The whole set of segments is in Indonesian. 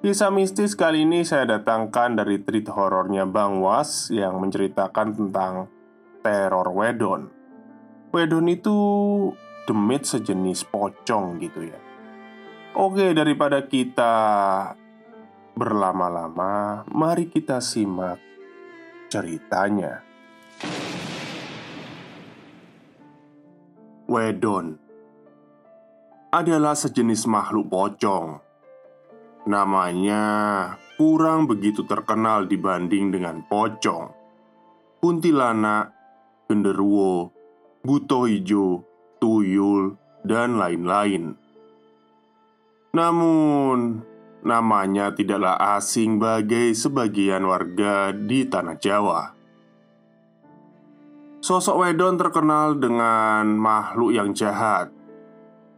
Kisah mistis kali ini saya datangkan dari treat horornya Bang Was yang menceritakan tentang teror wedon. Wedon itu demit sejenis pocong gitu ya. Oke, daripada kita berlama-lama, mari kita simak ceritanya. Wedon adalah sejenis makhluk pocong Namanya kurang begitu terkenal dibanding dengan pocong, kuntilanak, genderuwo, buto hijau, tuyul, dan lain-lain. Namun, namanya tidaklah asing bagi sebagian warga di tanah Jawa. Sosok Wedon terkenal dengan makhluk yang jahat,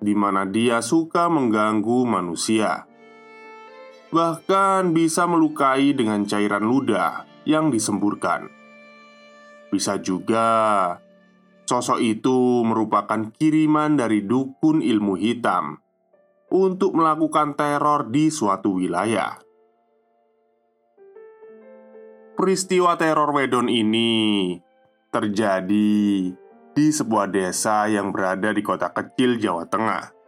di mana dia suka mengganggu manusia bahkan bisa melukai dengan cairan ludah yang disemburkan. Bisa juga sosok itu merupakan kiriman dari dukun ilmu hitam untuk melakukan teror di suatu wilayah. Peristiwa teror Wedon ini terjadi di sebuah desa yang berada di kota kecil Jawa Tengah.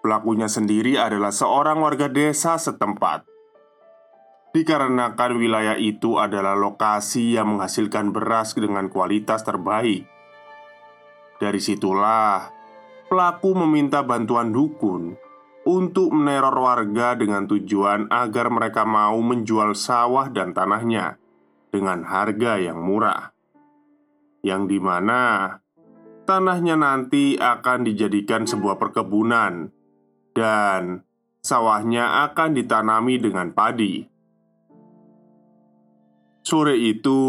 Pelakunya sendiri adalah seorang warga desa setempat. Dikarenakan wilayah itu adalah lokasi yang menghasilkan beras dengan kualitas terbaik. Dari situlah pelaku meminta bantuan dukun untuk meneror warga dengan tujuan agar mereka mau menjual sawah dan tanahnya dengan harga yang murah, yang di mana tanahnya nanti akan dijadikan sebuah perkebunan dan sawahnya akan ditanami dengan padi. Sore itu,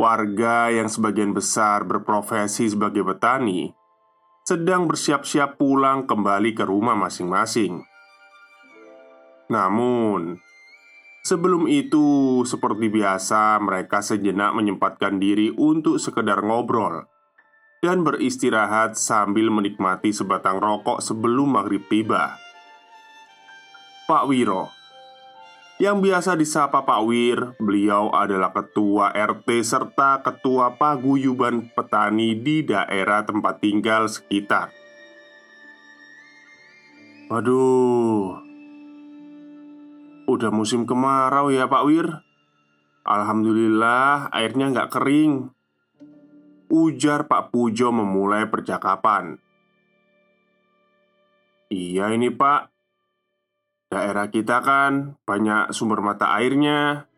warga yang sebagian besar berprofesi sebagai petani sedang bersiap-siap pulang kembali ke rumah masing-masing. Namun, sebelum itu, seperti biasa, mereka sejenak menyempatkan diri untuk sekedar ngobrol dan beristirahat sambil menikmati sebatang rokok sebelum maghrib tiba. Pak Wiro yang biasa disapa Pak Wir, beliau adalah ketua RT serta ketua paguyuban petani di daerah tempat tinggal sekitar. Waduh, udah musim kemarau ya Pak Wir. Alhamdulillah airnya nggak kering Ujar Pak Pujo memulai percakapan. Iya ini pak. Daerah kita kan banyak sumber mata airnya.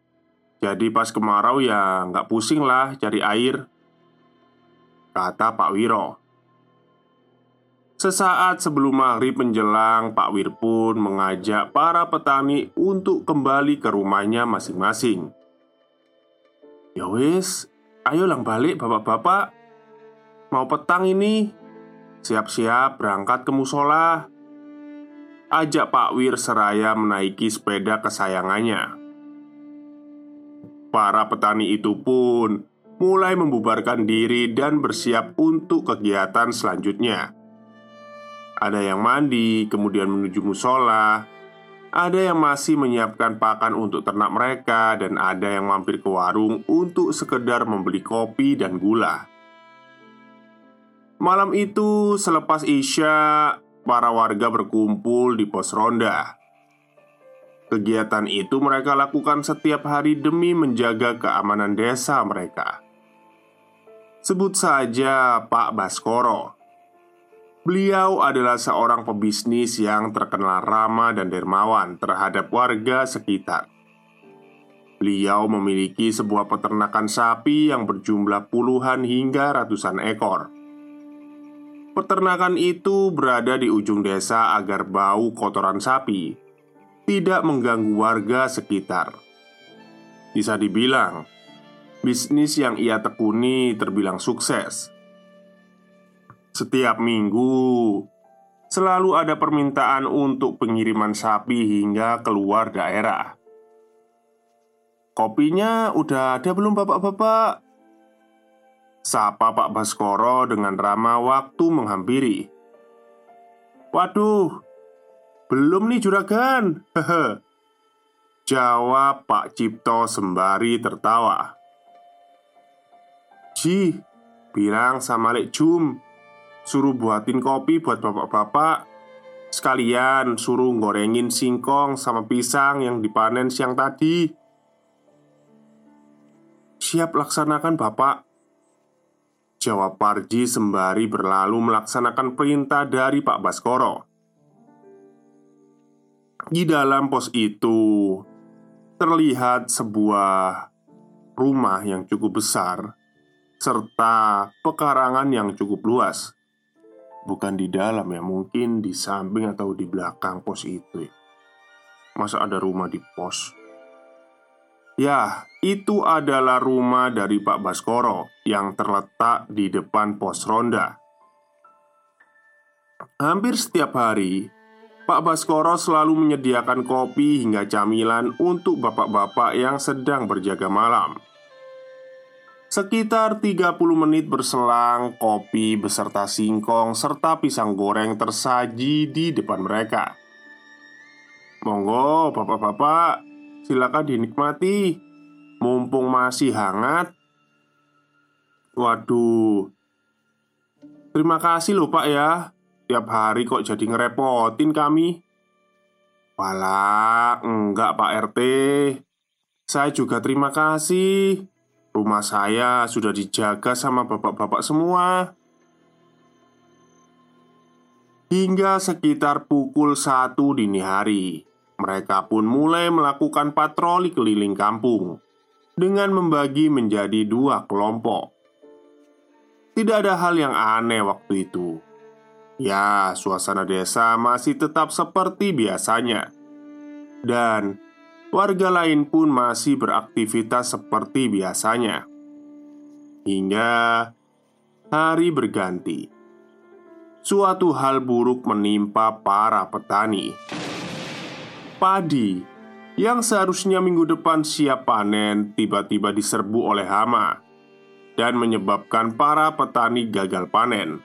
Jadi pas kemarau ya nggak pusing lah cari air. Kata Pak Wiro. Sesaat sebelum maghrib menjelang Pak Wir pun mengajak para petani untuk kembali ke rumahnya masing-masing. Ya wis, Ayo lang balik bapak-bapak. Mau petang ini. Siap-siap berangkat ke musola. Ajak Pak Wir seraya menaiki sepeda kesayangannya. Para petani itu pun mulai membubarkan diri dan bersiap untuk kegiatan selanjutnya. Ada yang mandi, kemudian menuju musola ada yang masih menyiapkan pakan untuk ternak mereka Dan ada yang mampir ke warung untuk sekedar membeli kopi dan gula Malam itu selepas Isya para warga berkumpul di pos ronda. Kegiatan itu mereka lakukan setiap hari demi menjaga keamanan desa mereka. Sebut saja Pak Baskoro. Beliau adalah seorang pebisnis yang terkenal ramah dan dermawan terhadap warga sekitar. Beliau memiliki sebuah peternakan sapi yang berjumlah puluhan hingga ratusan ekor. Peternakan itu berada di ujung desa agar bau kotoran sapi tidak mengganggu warga sekitar. Bisa dibilang, bisnis yang ia tekuni terbilang sukses. Setiap minggu. Selalu ada permintaan untuk pengiriman sapi hingga keluar daerah. Kopinya udah ada belum bapak-bapak? Sapa Pak Baskoro dengan ramah waktu menghampiri. Waduh, belum nih juragan. Hehe. Jawab Pak Cipto sembari tertawa. Ji, bilang sama Lek Jum Suruh buatin kopi buat bapak-bapak Sekalian suruh gorengin singkong sama pisang yang dipanen siang tadi. Siap laksanakan bapak. Jawab Parji sembari berlalu melaksanakan perintah dari Pak Baskoro. Di dalam pos itu terlihat sebuah rumah yang cukup besar serta pekarangan yang cukup luas. Bukan di dalam ya, mungkin di samping atau di belakang pos itu. Ya. Masa ada rumah di pos? Ya, itu adalah rumah dari Pak Baskoro yang terletak di depan pos ronda. Hampir setiap hari, Pak Baskoro selalu menyediakan kopi hingga camilan untuk bapak-bapak yang sedang berjaga malam. Sekitar 30 menit berselang, kopi beserta singkong serta pisang goreng tersaji di depan mereka. Monggo, bapak-bapak, silakan dinikmati. Mumpung masih hangat. Waduh, terima kasih loh, Pak ya. Tiap hari kok jadi ngerepotin kami Walah, enggak Pak RT Saya juga terima kasih Rumah saya sudah dijaga sama bapak-bapak semua. Hingga sekitar pukul satu dini hari Mereka pun mulai melakukan patroli keliling kampung Dengan membagi menjadi dua kelompok. Tidak ada hal yang aneh waktu itu. Ya, suasana desa masih tetap seperti biasanya, dan warga lain pun masih beraktivitas seperti biasanya hingga hari berganti. Suatu hal buruk menimpa para petani. Padi yang seharusnya minggu depan siap panen tiba-tiba diserbu oleh hama dan menyebabkan para petani gagal panen.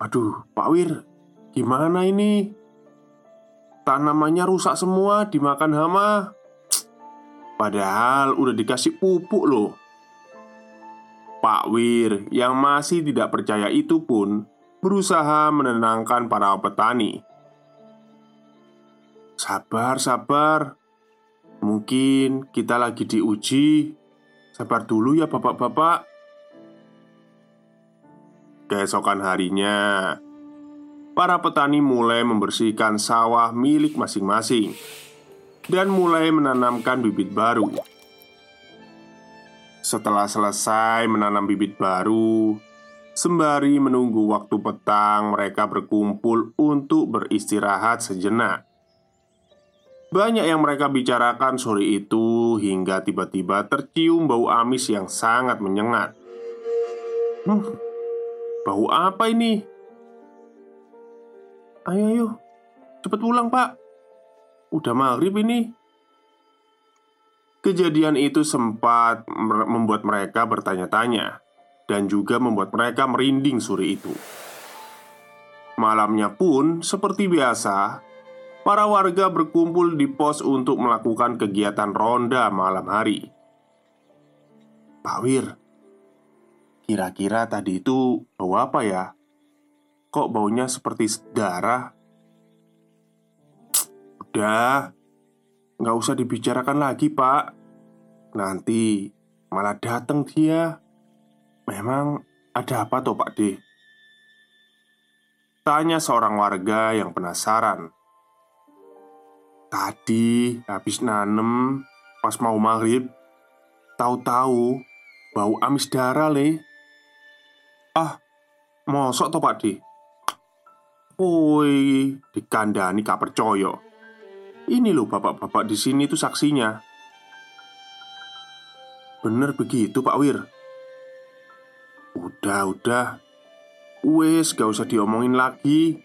Aduh, Pak Wir, gimana ini? Tanamannya rusak semua dimakan hama. Padahal udah dikasih pupuk loh. Pak Wir yang masih tidak percaya itu pun berusaha menenangkan para petani. Sabar, sabar. Mungkin kita lagi diuji. Sabar dulu ya, bapak-bapak. Keesokan harinya, para petani mulai membersihkan sawah milik masing-masing dan mulai menanamkan bibit baru. Setelah selesai menanam bibit baru, sembari menunggu waktu petang, mereka berkumpul untuk beristirahat sejenak. Banyak yang mereka bicarakan sore itu hingga tiba-tiba tercium bau amis yang sangat menyengat. Hmm, Bau apa ini? Ayo, ayo, cepat pulang, Pak. Udah maghrib ini. Kejadian itu sempat membuat mereka bertanya-tanya dan juga membuat mereka merinding sore itu. Malamnya pun, seperti biasa, para warga berkumpul di pos untuk melakukan kegiatan ronda malam hari. Pak Wir, Kira-kira tadi itu bau apa ya? Kok baunya seperti darah? Udah, nggak usah dibicarakan lagi, Pak. Nanti malah datang dia. Memang ada apa toh, Pak D? Tanya seorang warga yang penasaran. Tadi habis nanem pas mau maghrib, tahu-tahu bau amis darah le. Ah, mosok toh Pak D? Woi, dikandani gak percaya. Ini loh bapak-bapak di sini tuh saksinya. Bener begitu Pak Wir? Udah, udah. Wes, gak usah diomongin lagi.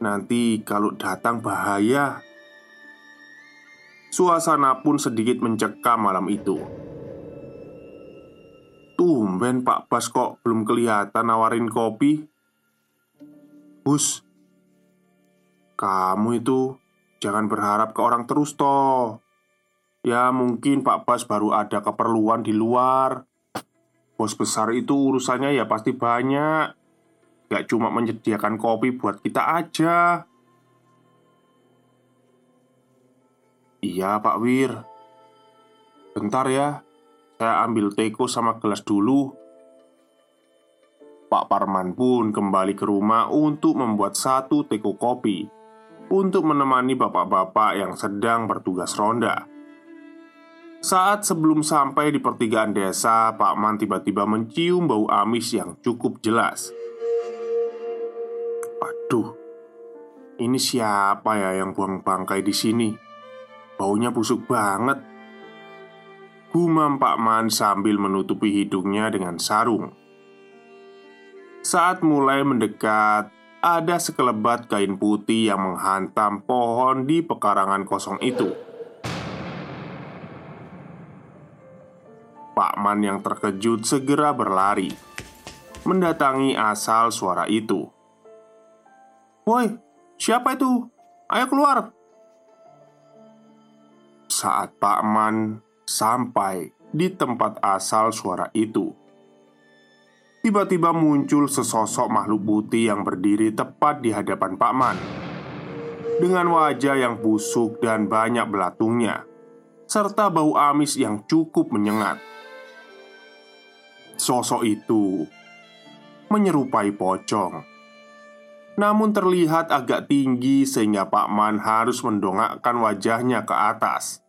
Nanti kalau datang bahaya. Suasana pun sedikit mencekam malam itu. Tumben Pak Bas kok belum kelihatan nawarin kopi. Bus, kamu itu jangan berharap ke orang terus toh. Ya mungkin Pak Bas baru ada keperluan di luar. Bos besar itu urusannya ya pasti banyak. Gak cuma menyediakan kopi buat kita aja. Iya Pak Wir Bentar ya Saya ambil teko sama gelas dulu Pak Parman pun kembali ke rumah untuk membuat satu teko kopi Untuk menemani bapak-bapak yang sedang bertugas ronda. Saat sebelum sampai di pertigaan desa Pak Man tiba-tiba mencium bau amis yang cukup jelas. Aduh Ini siapa ya yang buang bangkai di sini? Baunya busuk banget. Gumam Pak Man sambil menutupi hidungnya dengan sarung. Saat mulai mendekat Ada sekelebat kain putih yang menghantam pohon di pekarangan kosong itu Pak Man yang terkejut segera berlari Mendatangi asal suara itu Woi, siapa itu? Ayo keluar saat Pak Man sampai di tempat asal suara itu. Tiba-tiba muncul sesosok makhluk putih yang berdiri tepat di hadapan Pak Man. Dengan wajah yang busuk dan banyak belatungnya Serta bau amis yang cukup menyengat. Sosok itu menyerupai pocong. Namun terlihat agak tinggi sehingga Pak Man harus mendongakkan wajahnya ke atas.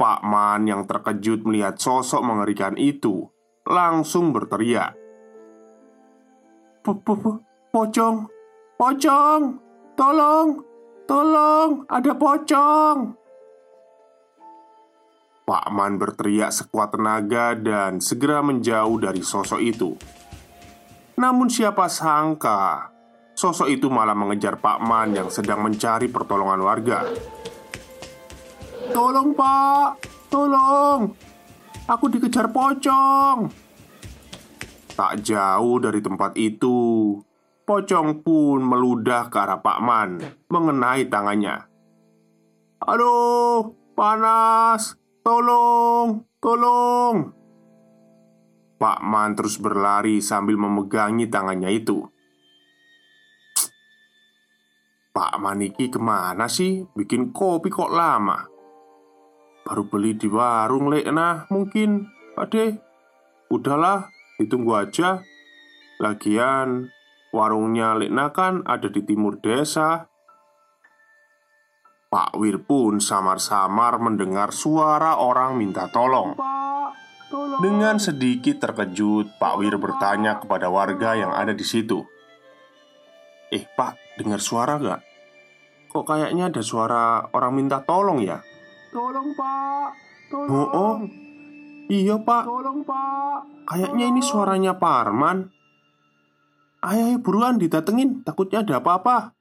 Pak Man yang terkejut melihat sosok mengerikan itu langsung berteriak, "Pocong, pocong, tolong, tolong, ada pocong!" Pak Man berteriak sekuat tenaga dan segera menjauh dari sosok itu. Namun, siapa sangka sosok itu malah mengejar Pak Man yang sedang mencari pertolongan warga. Tolong pak, tolong Aku dikejar pocong. Tak jauh dari tempat itu Pocong pun meludah ke arah Pak Man Mengenai tangannya. Aduh, panas. Tolong, tolong. Pak Man terus berlari sambil memegangi tangannya itu. Pak Maniki ke mana sih? Bikin kopi kok lama? Baru beli di warung Lekna mungkin. Pak De Udahlah ditunggu aja. Lagian warungnya Lekna kan ada di timur desa. Pak Wir pun samar-samar mendengar suara orang minta tolong. Dengan sedikit terkejut, Pak Wir bertanya kepada warga yang ada di situ. Eh pak, dengar suara gak? Kok kayaknya ada suara orang minta tolong ya? Tolong pak. Tolong. Oh, oh. Iya pak. Tolong pak. Kayaknya ini suaranya Pak Arman. Ayo, ayo buruan didatengin. Takutnya ada apa-apa.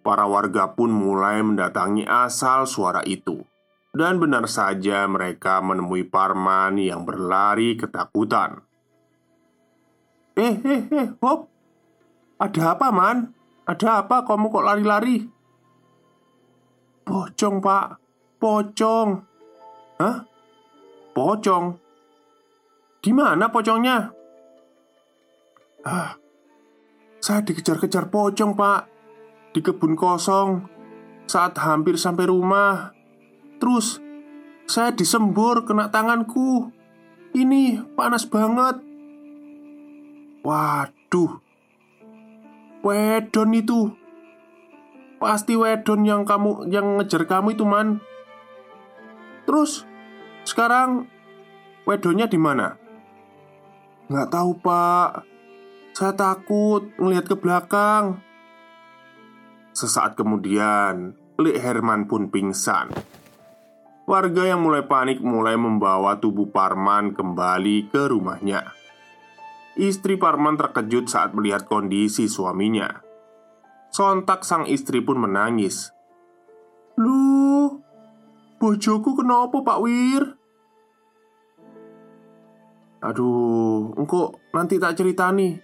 Para warga pun mulai mendatangi asal suara itu. Dan benar saja mereka menemui Parman yang berlari ketakutan. Eh, eh, eh, Bob. Ada apa, Man? Ada apa? Kamu kok lari-lari? Pocong pak Pocong Hah? Pocong? Di mana pocongnya? Ah, saya dikejar-kejar pocong, Pak. Di kebun kosong saat hampir sampai rumah. Terus saya disembur kena tanganku. Ini panas banget. Waduh. Wedon itu. Pasti wedon yang kamu yang ngejar kamu itu, Man. Terus sekarang wedonnya di mana? Nggak tahu, Pak. Saya takut melihat ke belakang. Sesaat kemudian, Lik Herman pun pingsan. Warga yang mulai panik mulai membawa tubuh Parman kembali ke rumahnya. Istri Parman terkejut saat melihat kondisi suaminya. Sontak sang istri pun menangis. Lu, bojoku kenapa Pak Wir? Aduh, engkau nanti tak cerita nih.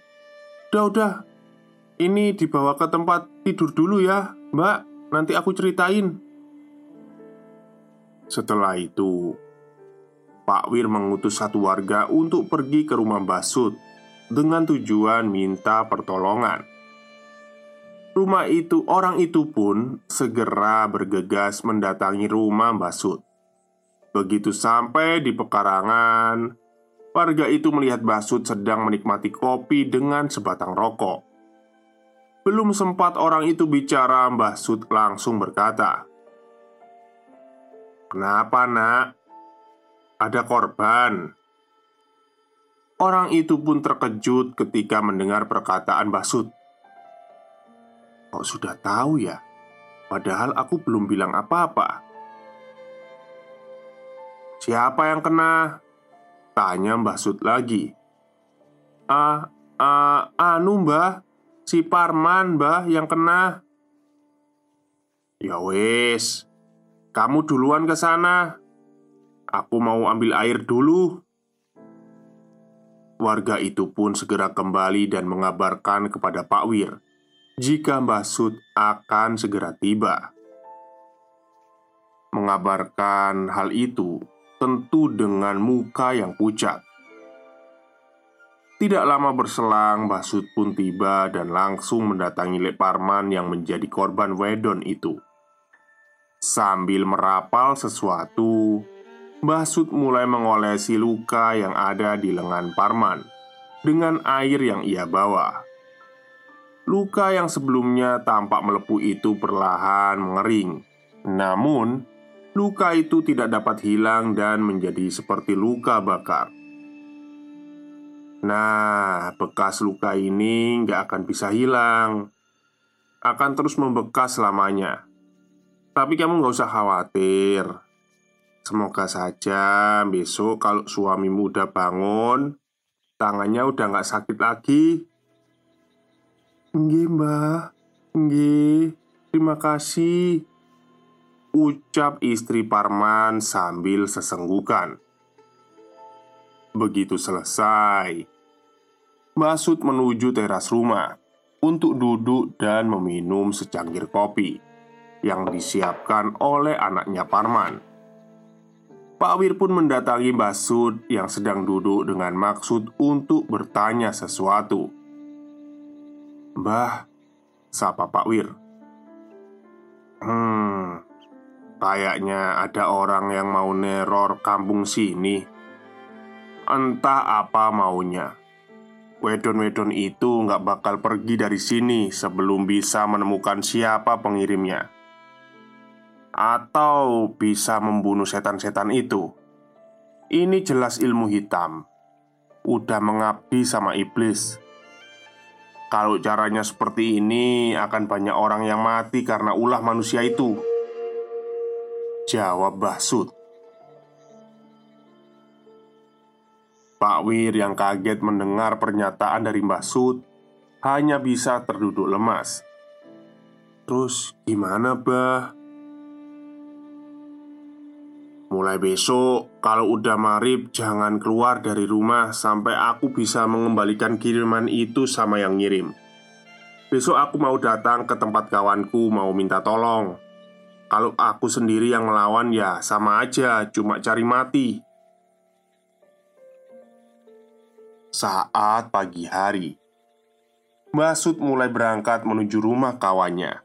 Udah, udah. Ini dibawa ke tempat tidur dulu ya, Mbak. Nanti aku ceritain. Setelah itu, Pak Wir mengutus satu warga untuk pergi ke rumah Mbah Sud dengan tujuan minta pertolongan. Rumah itu, orang itu pun segera bergegas mendatangi rumah Mbah Sud. Begitu sampai di pekarangan, Warga itu melihat Basud sedang menikmati kopi dengan sebatang rokok. Belum sempat orang itu bicara, Mbah Sud langsung berkata, "Kenapa, Nak? Ada korban?" Orang itu pun terkejut ketika mendengar perkataan Mbah Sud. "Kok sudah tahu ya? Padahal aku belum bilang apa-apa." "Siapa yang kena?" Tanya Mbah Sud lagi Ah, ah, anu mbah Si Parman mbah yang kena Ya wes Kamu duluan ke sana Aku mau ambil air dulu Warga itu pun segera kembali dan mengabarkan kepada Pak Wir Jika Mbah Sud akan segera tiba Mengabarkan hal itu tentu dengan muka yang pucat. Tidak lama berselang, Basud pun tiba dan langsung mendatangi Lek Parman yang menjadi korban wedon itu. Sambil merapal sesuatu, Basud mulai mengolesi luka yang ada di lengan Parman dengan air yang ia bawa. Luka yang sebelumnya tampak melepuh itu perlahan mengering. Namun, luka itu tidak dapat hilang dan menjadi seperti luka bakar. Nah, bekas luka ini nggak akan bisa hilang, akan terus membekas selamanya. Tapi kamu nggak usah khawatir. Semoga saja besok kalau suamimu udah bangun, tangannya udah nggak sakit lagi. Nggih, Mbah. Nggih. Terima kasih. Ucap istri Parman sambil sesenggukan Begitu selesai Basud menuju teras rumah Untuk duduk dan meminum secangkir kopi Yang disiapkan oleh anaknya Parman Pak Wir pun mendatangi Basud yang sedang duduk dengan maksud untuk bertanya sesuatu Mbah, sapa Pak Wir. Hmm, Kayaknya ada orang yang mau neror kampung sini. Entah apa maunya. Wedon-wedon itu nggak bakal pergi dari sini sebelum bisa menemukan siapa pengirimnya. Atau bisa membunuh setan-setan itu. Ini jelas ilmu hitam. Udah mengabdi sama iblis Kalau caranya seperti ini akan banyak orang yang mati karena ulah manusia itu. Jawab Basud Pak Wir yang kaget mendengar pernyataan dari Mbah Sud Hanya bisa terduduk lemas. Terus gimana bah? Mulai besok, kalau udah marib jangan keluar dari rumah Sampai aku bisa mengembalikan kiriman itu sama yang ngirim Besok aku mau datang ke tempat kawanku mau minta tolong kalau aku sendiri yang melawan ya sama aja, cuma cari mati. Saat pagi hari, Mbah Sud mulai berangkat menuju rumah kawannya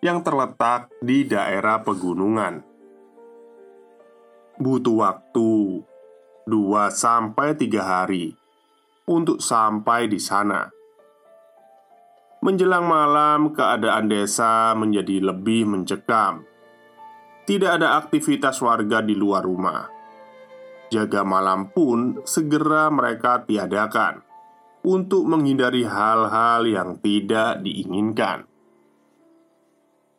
yang terletak di daerah pegunungan. Butuh waktu 2 sampai 3 hari untuk sampai di sana. Menjelang malam, keadaan desa menjadi lebih mencekam. Tidak ada aktivitas warga di luar rumah. Jaga malam pun segera mereka tiadakan untuk menghindari hal-hal yang tidak diinginkan.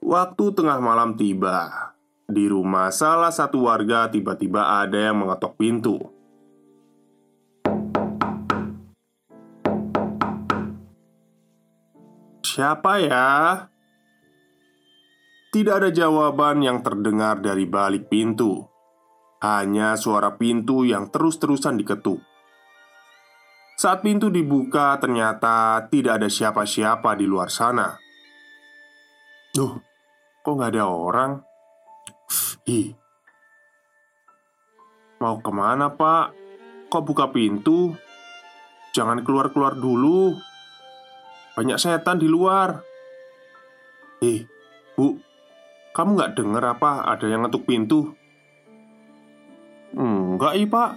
Waktu tengah malam tiba, di rumah salah satu warga tiba-tiba ada yang mengetok pintu. Siapa ya? Tidak ada jawaban yang terdengar dari balik pintu. Hanya suara pintu yang terus-terusan diketuk. Saat pintu dibuka, ternyata tidak ada siapa-siapa di luar sana. Duh, kok nggak ada orang? Ih, mau ke mana pak? Kok buka pintu? Jangan keluar-keluar dulu. Banyak setan di luar. Eh, bu, kamu nggak dengar apa ada yang ngetuk pintu? Enggak, iya pak.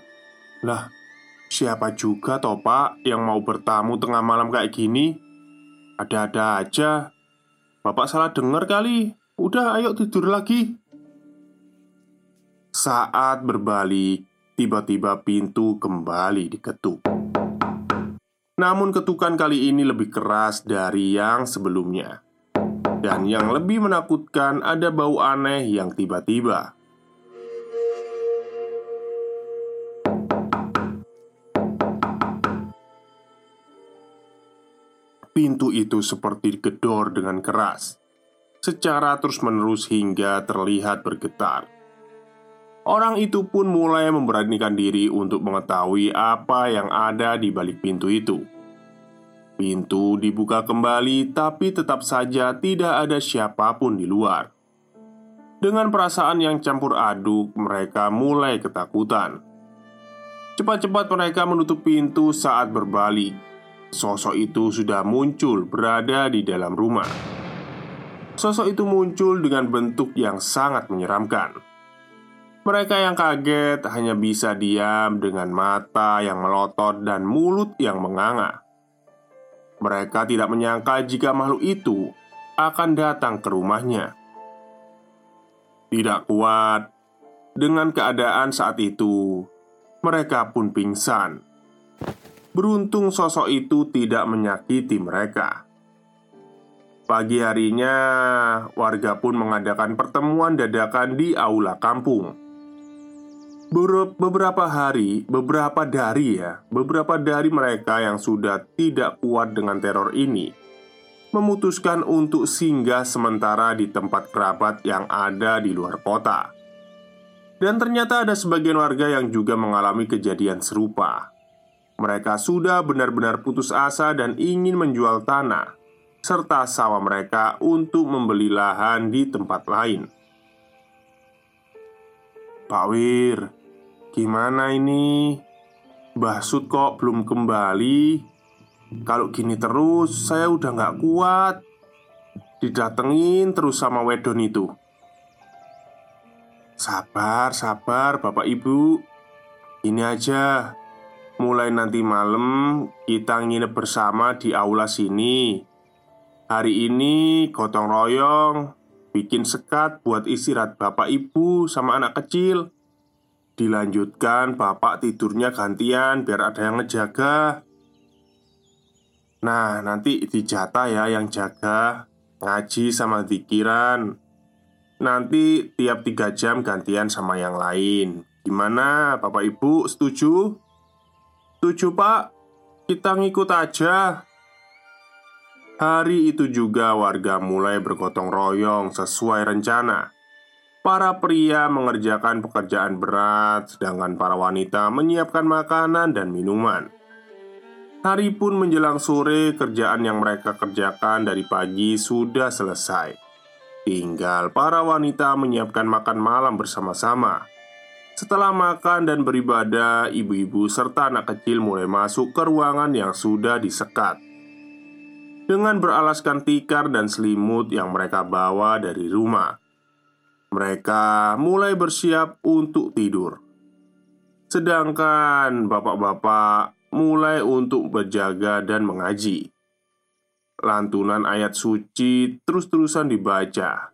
Lah, Siapa juga toh pak yang mau bertamu tengah malam kayak gini? Ada-ada aja Bapak salah dengar kali Udah ayo tidur lagi Saat berbalik Tiba-tiba pintu kembali diketuk. Namun ketukan kali ini lebih keras dari yang sebelumnya. Dan yang lebih menakutkan ada bau aneh yang tiba-tiba. Pintu itu seperti digedor dengan keras Secara terus-menerus hingga terlihat bergetar Orang itu pun mulai memberanikan diri untuk mengetahui apa yang ada di balik pintu itu Pintu dibuka kembali tapi tetap saja tidak ada siapa pun di luar Dengan perasaan yang campur aduk mereka mulai ketakutan Cepat-cepat mereka menutup pintu saat berbalik Sosok itu sudah muncul berada di dalam rumah. Sosok itu muncul dengan bentuk yang sangat menyeramkan. Mereka yang kaget hanya bisa diam dengan mata yang melotot dan mulut yang menganga. Mereka tidak menyangka jika makhluk itu akan datang ke rumahnya. Tidak kuat dengan keadaan saat itu, mereka pun pingsan Beruntung sosok itu tidak menyakiti mereka. Pagi harinya, warga pun mengadakan pertemuan dadakan di aula kampung. Beberapa hari, beberapa dari ya, beberapa dari mereka yang sudah tidak kuat dengan teror ini memutuskan untuk singgah sementara di tempat kerabat yang ada di luar kota. Dan ternyata ada sebagian warga yang juga mengalami kejadian serupa. Mereka sudah benar-benar putus asa dan ingin menjual tanah serta sawah mereka untuk membeli lahan di tempat lain. Pak Wir, gimana ini? Mbah kok belum kembali? Kalau gini terus, saya udah gak kuat. Didatengin terus sama wedon itu. Sabar, sabar, Bapak Ibu. Ini aja, Mulai nanti malam kita nginep bersama di aula sini Hari ini gotong royong Bikin sekat buat istirahat bapak ibu sama anak kecil Dilanjutkan bapak tidurnya gantian biar ada yang ngejaga. Nah nanti dijatah ya yang jaga Ngaji sama dikiran Nanti tiap tiga jam gantian sama yang lain. Gimana Bapak Ibu setuju? Setuju pak, kita ngikut aja. Hari itu juga warga mulai bergotong royong sesuai rencana Para pria mengerjakan pekerjaan berat Sedangkan para wanita menyiapkan makanan dan minuman Hari pun menjelang sore Kerjaan yang mereka kerjakan dari pagi sudah selesai Tinggal para wanita menyiapkan makan malam bersama-sama setelah makan dan beribadah, ibu-ibu serta anak kecil mulai masuk ke ruangan yang sudah disekat. dengan beralaskan tikar dan selimut yang mereka bawa dari rumah. Mereka mulai bersiap untuk tidur, sedangkan bapak-bapak mulai untuk berjaga dan mengaji. Lantunan ayat suci terus-terusan dibaca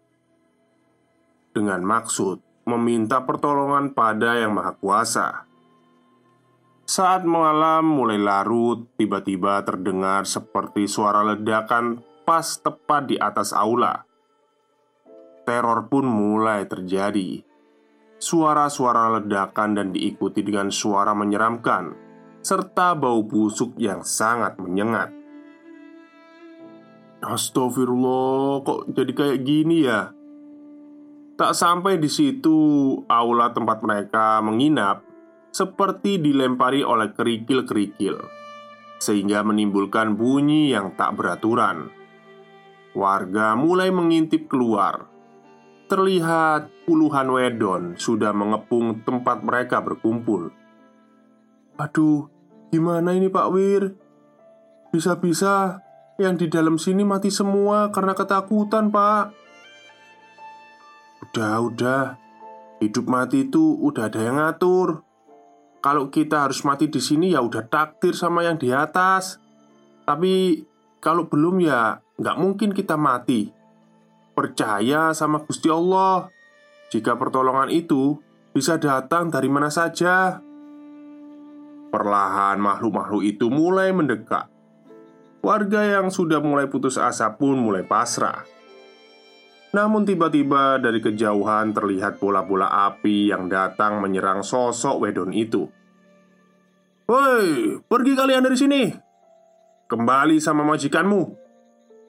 dengan maksud meminta pertolongan pada Yang Maha Kuasa. Saat malam mulai larut, tiba-tiba terdengar seperti suara ledakan pas tepat di atas aula. Teror pun mulai terjadi. Suara-suara ledakan dan diikuti dengan suara menyeramkan, serta bau busuk yang sangat menyengat. Astagfirullah, kok jadi kayak gini ya? Tak sampai di situ, aula tempat mereka menginap seperti dilempari oleh kerikil-kerikil, sehingga menimbulkan bunyi yang tak beraturan. Warga mulai mengintip keluar. Terlihat puluhan wedon sudah mengepung tempat mereka berkumpul. Aduh, gimana ini Pak Wir? Bisa-bisa yang di dalam sini mati semua karena ketakutan, Pak. Udah, udah. Hidup mati itu udah ada yang ngatur. Kalau kita harus mati di sini ya udah takdir sama yang di atas. Tapi kalau belum ya nggak mungkin kita mati. Percaya sama Gusti Allah. Jika pertolongan itu bisa datang dari mana saja. Perlahan makhluk-makhluk itu mulai mendekat. Warga yang sudah mulai putus asa pun mulai pasrah. Namun tiba-tiba dari kejauhan terlihat bola-bola api yang datang menyerang sosok wedon itu. "Woi, pergi kalian dari sini! Kembali sama majikanmu.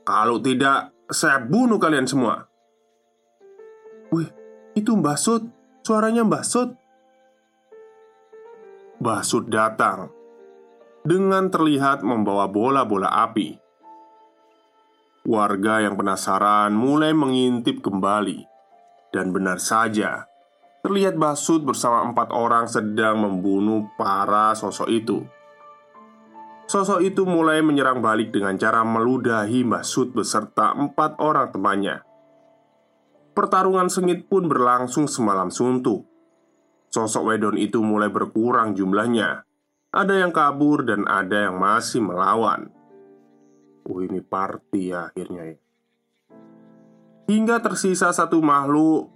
Kalau tidak, saya bunuh kalian semua." Wih, itu Mbah Sud. Suaranya Mbah Sud. Mbah Sud datang dengan terlihat membawa bola-bola api. Warga yang penasaran mulai mengintip kembali Dan benar saja Terlihat Basud bersama empat orang sedang membunuh para sosok itu Sosok itu mulai menyerang balik dengan cara meludahi Basud beserta empat orang temannya. Pertarungan sengit pun berlangsung semalam suntuk Sosok wedon itu mulai berkurang jumlahnya. Ada yang kabur dan ada yang masih melawan. Oh ini party ya akhirnya ya. Hingga tersisa satu makhluk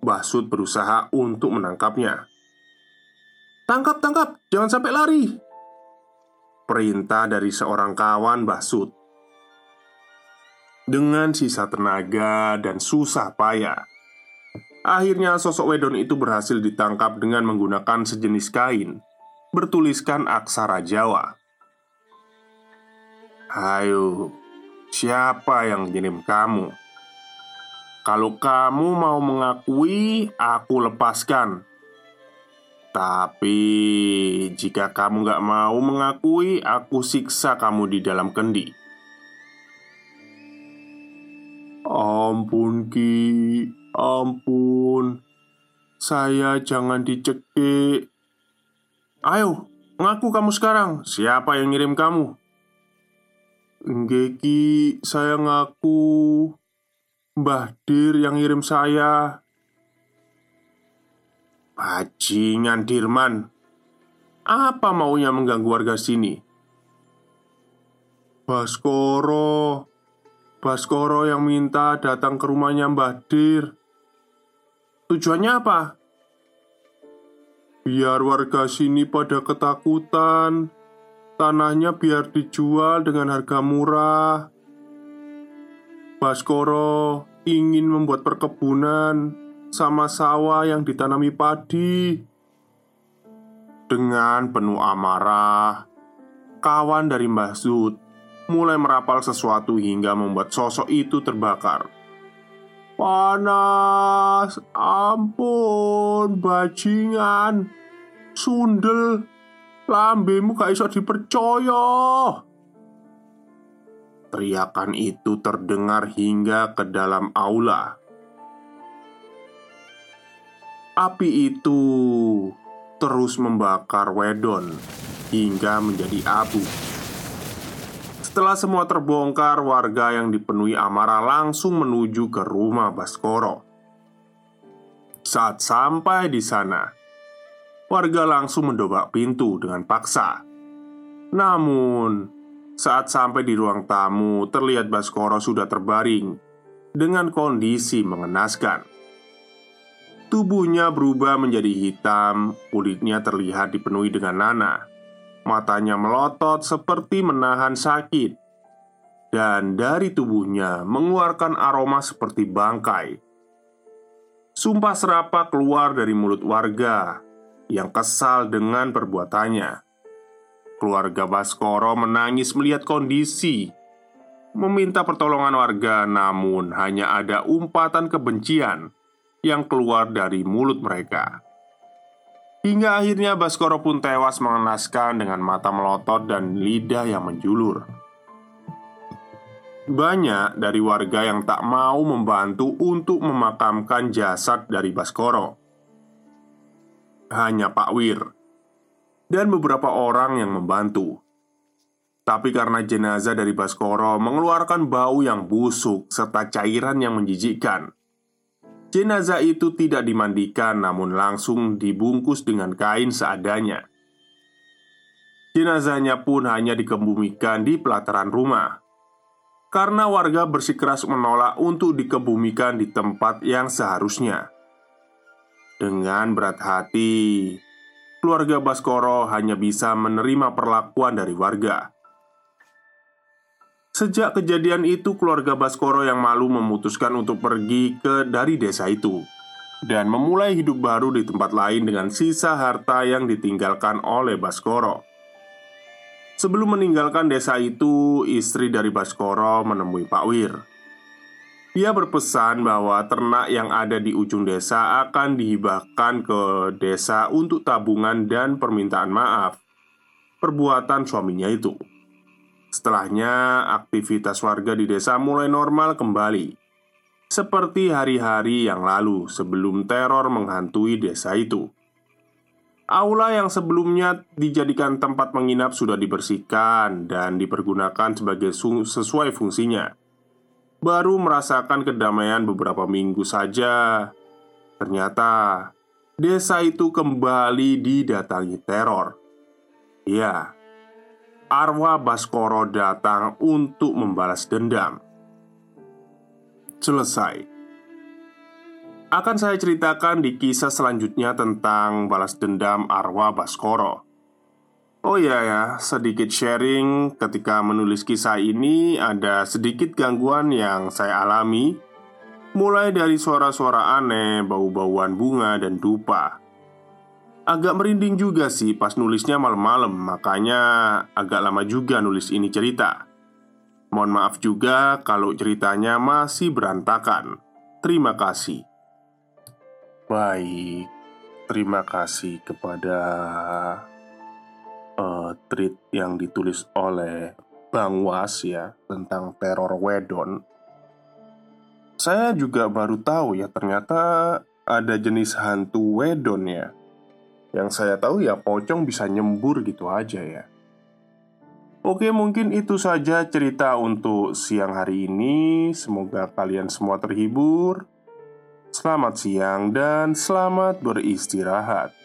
Basud berusaha untuk menangkapnya. Tangkap, tangkap, jangan sampai lari Perintah dari seorang kawan Basud Dengan sisa tenaga dan susah payah Akhirnya sosok wedon itu berhasil ditangkap dengan menggunakan sejenis kain Bertuliskan aksara Jawa Ayo, siapa yang kirim kamu? Kalau kamu mau mengakui, aku lepaskan. Tapi jika kamu gak mau mengakui, aku siksa kamu di dalam kendi. Ampun Ki, ampun. Saya jangan dicekik. Ayo, ngaku kamu sekarang. Siapa yang ngirim kamu? Nggeki, saya ngaku. Mbah Dir yang ngirim saya Bajingan Dirman Apa maunya mengganggu warga sini? Baskoro Baskoro yang minta datang ke rumahnya Mbah Dir Tujuannya apa? Biar warga sini pada ketakutan Tanahnya biar dijual dengan harga murah. Baskoro ingin membuat perkebunan sama sawah yang ditanami padi. Dengan penuh amarah, kawan dari Mbah Zud mulai merapal sesuatu hingga membuat sosok itu terbakar. Panas, ampun, bajingan, sundel, Lambemu gak iso dipercaya Teriakan itu terdengar hingga ke dalam aula Api itu terus membakar Wedon hingga menjadi abu Setelah semua terbongkar, warga yang dipenuhi amarah langsung menuju ke rumah Baskoro. Saat sampai di sana, warga langsung mendobrak pintu dengan paksa. Namun, saat sampai di ruang tamu, terlihat Baskoro sudah terbaring dengan kondisi mengenaskan. Tubuhnya berubah menjadi hitam, kulitnya terlihat dipenuhi dengan nanah. Matanya melotot seperti menahan sakit, dan dari tubuhnya mengeluarkan aroma seperti bangkai. Sumpah serapa keluar dari mulut warga yang kesal dengan perbuatannya. Keluarga Baskoro menangis melihat kondisi, meminta pertolongan warga, namun hanya ada umpatan kebencian yang keluar dari mulut mereka. Hingga akhirnya Baskoro pun tewas mengenaskan dengan mata melotot dan lidah yang menjulur. Banyak dari warga yang tak mau membantu untuk memakamkan jasad dari Baskoro. Hanya Pak Wir dan beberapa orang yang membantu. Tapi karena jenazah dari Baskoro mengeluarkan bau yang busuk serta cairan yang menjijikkan, jenazah itu tidak dimandikan namun langsung dibungkus dengan kain seadanya. Jenazahnya pun hanya dikebumikan di pelataran rumah karena warga bersikeras menolak untuk dikebumikan di tempat yang seharusnya. Dengan berat hati, keluarga Baskoro hanya bisa menerima perlakuan dari warga. Sejak kejadian itu, keluarga Baskoro yang malu memutuskan untuk pergi ke dari desa itu dan memulai hidup baru di tempat lain dengan sisa harta yang ditinggalkan oleh Baskoro. Sebelum meninggalkan desa itu, istri dari Baskoro menemui Pak Wir. Dia berpesan bahwa ternak yang ada di ujung desa akan dihibahkan ke desa untuk tabungan dan permintaan maaf perbuatan suaminya itu. Setelahnya, aktivitas warga di desa mulai normal kembali, seperti hari-hari yang lalu sebelum teror menghantui desa itu. Aula yang sebelumnya dijadikan tempat menginap sudah dibersihkan dan dipergunakan sebagai sesuai fungsinya. Baru merasakan kedamaian beberapa minggu saja, ternyata desa itu kembali didatangi teror. Ya, arwah Baskoro datang untuk membalas dendam. Selesai akan saya ceritakan di kisah selanjutnya tentang balas dendam arwah Baskoro. Oh iya ya, sedikit sharing ketika menulis kisah ini ada sedikit gangguan yang saya alami Mulai dari suara-suara aneh, bau-bauan bunga, dan dupa Agak merinding juga sih pas nulisnya malam-malam Makanya agak lama juga nulis ini cerita Mohon maaf juga kalau ceritanya masih berantakan Terima kasih Baik, terima kasih kepada uh, tweet yang ditulis oleh Bang Was ya tentang teror wedon. Saya juga baru tahu ya ternyata ada jenis hantu wedon ya. Yang saya tahu ya pocong bisa nyembur gitu aja ya. Oke, mungkin itu saja cerita untuk siang hari ini. Semoga kalian semua terhibur. Selamat siang dan selamat beristirahat.